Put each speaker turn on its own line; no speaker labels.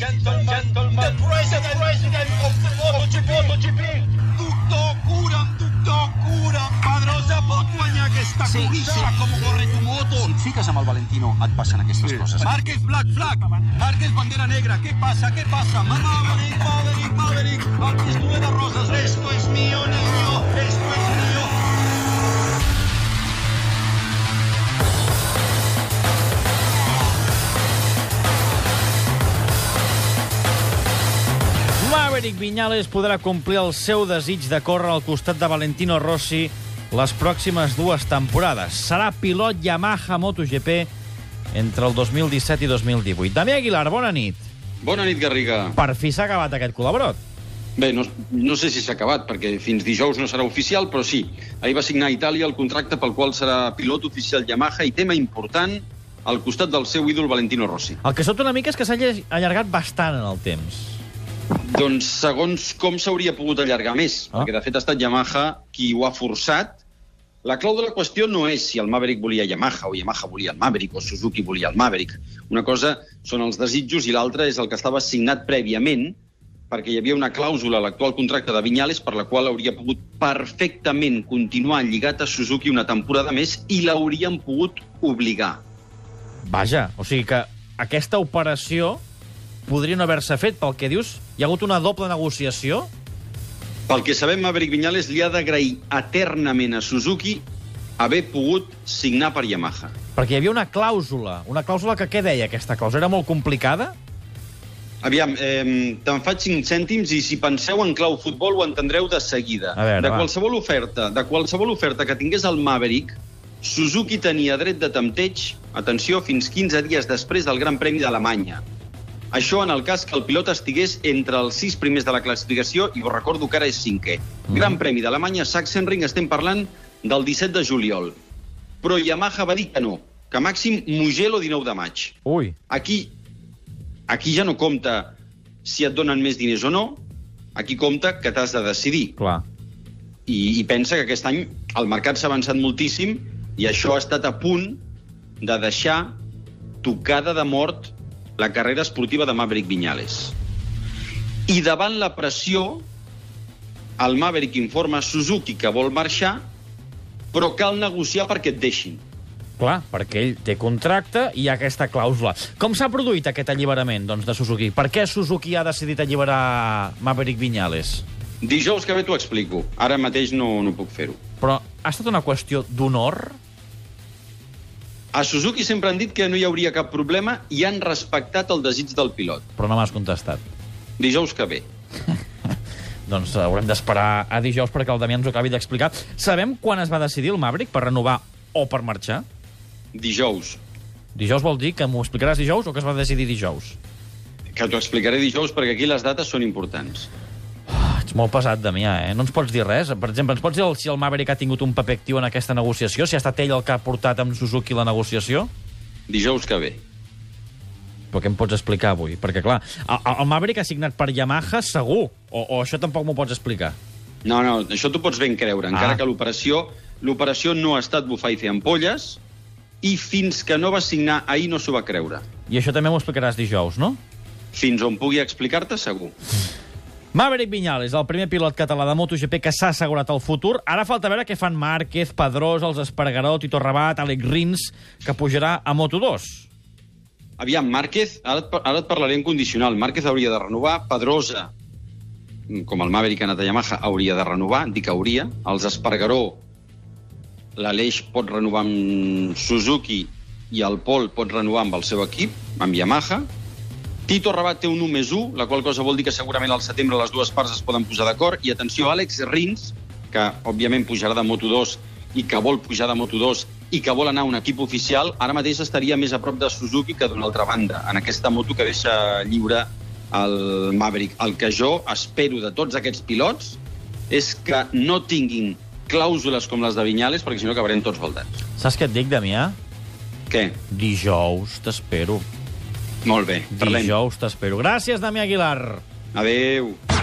gentleman, gentleman, the president, president of the MotoGP, MotoGP.
Doctor, cura'm, doctor, cura'm. Pedrosa pot guanyar aquesta
Sí,
corrida
sí.
com corre tu moto.
Si et fiques amb el Valentino, et passen aquestes coses.
Márquez, Black Flag. Márquez, bandera negra. ¿Qué pasa? ¿Qué pasa? Maverick, Maverick, Maverick. Aquí estuve de rosas. Esto es mío, niño. Esto es mío.
Maverick Viñales podrà complir el seu desig de córrer al costat de Valentino Rossi les pròximes dues temporades. Serà pilot Yamaha MotoGP entre el 2017 i 2018. Damià Aguilar, bona nit.
Bona nit, Garriga.
Per fi s'ha acabat aquest col·laborot.
Bé, no, no sé si s'ha acabat, perquè fins dijous no serà oficial, però sí. Ahir va signar a Itàlia el contracte pel qual serà pilot oficial Yamaha i tema important, al costat del seu ídol Valentino Rossi.
El que sota una mica és que s'ha allargat bastant en el temps.
Doncs segons com s'hauria pogut allargar més,
Ah.
perquè de fet ha estat Yamaha qui ho ha forçat. La clau de la qüestió no és si el Maverick volia Yamaha o Yamaha volia el Maverick o Suzuki volia el Maverick. Una cosa són els desitjos i l'altra és el que estava signat prèviament perquè hi havia una clàusula a l'actual contracte de Vinyales per la qual hauria pogut perfectament continuar lligat a Suzuki una temporada més i l'haurien pogut obligar.
Vaja, o sigui que aquesta operació podria no haver-se fet. Pel que dius, hi ha hagut una doble negociació?
Pel que sabem, Maverick Viñales li ha d'agrair eternament a Suzuki haver pogut signar per Yamaha.
Perquè hi havia una clàusula. Una clàusula que què deia aquesta clàusula? Era molt complicada?
Aviam, eh, te'n faig 5 cèntims i si penseu en clau futbol ho entendreu de seguida.
A veure,
de
va.
qualsevol oferta, de qualsevol oferta que tingués el Maverick, Suzuki tenia dret de tempteig, atenció, fins 15 dies després del Gran Premi d'Alemanya. Això en el cas que el pilot estigués entre els sis primers de la classificació, i us recordo que ara és cinquè.
Mm.
Gran Premi d'Alemanya, Sachsenring, estem parlant del 17 de juliol. Però Yamaha va dir que no, que màxim Mugello 19 de maig.
Ui,
Aquí, aquí ja no compta si et donen més diners o no, aquí compta que t'has de decidir.
clar.
I, I pensa que aquest any el mercat s'ha avançat moltíssim i això ha estat a punt de deixar tocada de mort la carrera esportiva de Maverick Viñales. I davant la pressió, el Maverick informa a Suzuki que vol marxar, però cal negociar perquè et deixin.
Clar, perquè ell té contracte i hi ha aquesta clàusula. Com s'ha produït aquest alliberament doncs, de Suzuki? Per què Suzuki ha decidit alliberar Maverick Viñales?
Dijous que ve t'ho explico. Ara mateix no, no puc fer-ho.
Però ha estat una qüestió d'honor?
A Suzuki sempre han dit que no hi hauria cap problema i han respectat el desig del pilot.
Però no m'has contestat.
Dijous que ve.
Doncs haurem d'esperar a dijous perquè el Damià ens ho acabi d'explicar. Sabem quan es va decidir el Maverick per renovar o per marxar?
Dijous.
Dijous vol dir que m'ho explicaràs dijous o que es va decidir dijous?
Que t'ho explicaré dijous perquè aquí les dates són importants.
Ets molt pesat, Damià, eh? No ens pots dir res? Per exemple, ens pots dir si el Maverick ha tingut un paper actiu en aquesta negociació? Si ha estat ell el que ha portat amb Suzuki la negociació?
Dijous que ve.
Però què em pots explicar avui? Perquè, clar, el, Maverick ha signat per Yamaha segur, o, o això tampoc m'ho pots explicar.
No, no, això t'ho pots ben creure, encara
Ah.
que l'operació l'operació no ha estat bufar i fer ampolles i fins que no va signar ahir no s'ho va creure.
I això també m'ho explicaràs dijous, no?
Fins on pugui explicar-te, segur.
Maverick Viñales, el primer pilot català de MotoGP que s'ha assegurat el futur. Ara falta veure què fan Márquez, Pedrós, els Espargaró, Tito Rabat, Àlex Rins, que pujarà a Moto2.
Aviam, Márquez, ara et, ara et parlaré en condicional. Márquez hauria de renovar, Pedrosa, com el Maverick ha anat a Yamaha, hauria de renovar, dic hauria. Els Espargaró, l'Aleix pot renovar amb Suzuki i el Pol pot renovar amb el seu equip, amb Yamaha. Tito Rabat té un 1 més 1, la qual cosa vol dir que segurament al setembre les dues parts es poden posar d'acord. I atenció, Àlex Rins, que òbviament pujarà de Moto2 i que vol pujar de Moto2 i que vol anar a un equip oficial, ara mateix estaria més a prop de Suzuki que d'una altra banda, en aquesta moto que deixa lliure el Maverick. El que jo espero de tots aquests pilots és que no tinguin clàusules com les de Vinyales, perquè si no acabarem tots baldats.
Saps què et dic, Damià?
Què?
Dijous t'espero.
Molt bé, parlem.
Dijous t'espero. Gràcies, Damià Aguilar.
Adéu.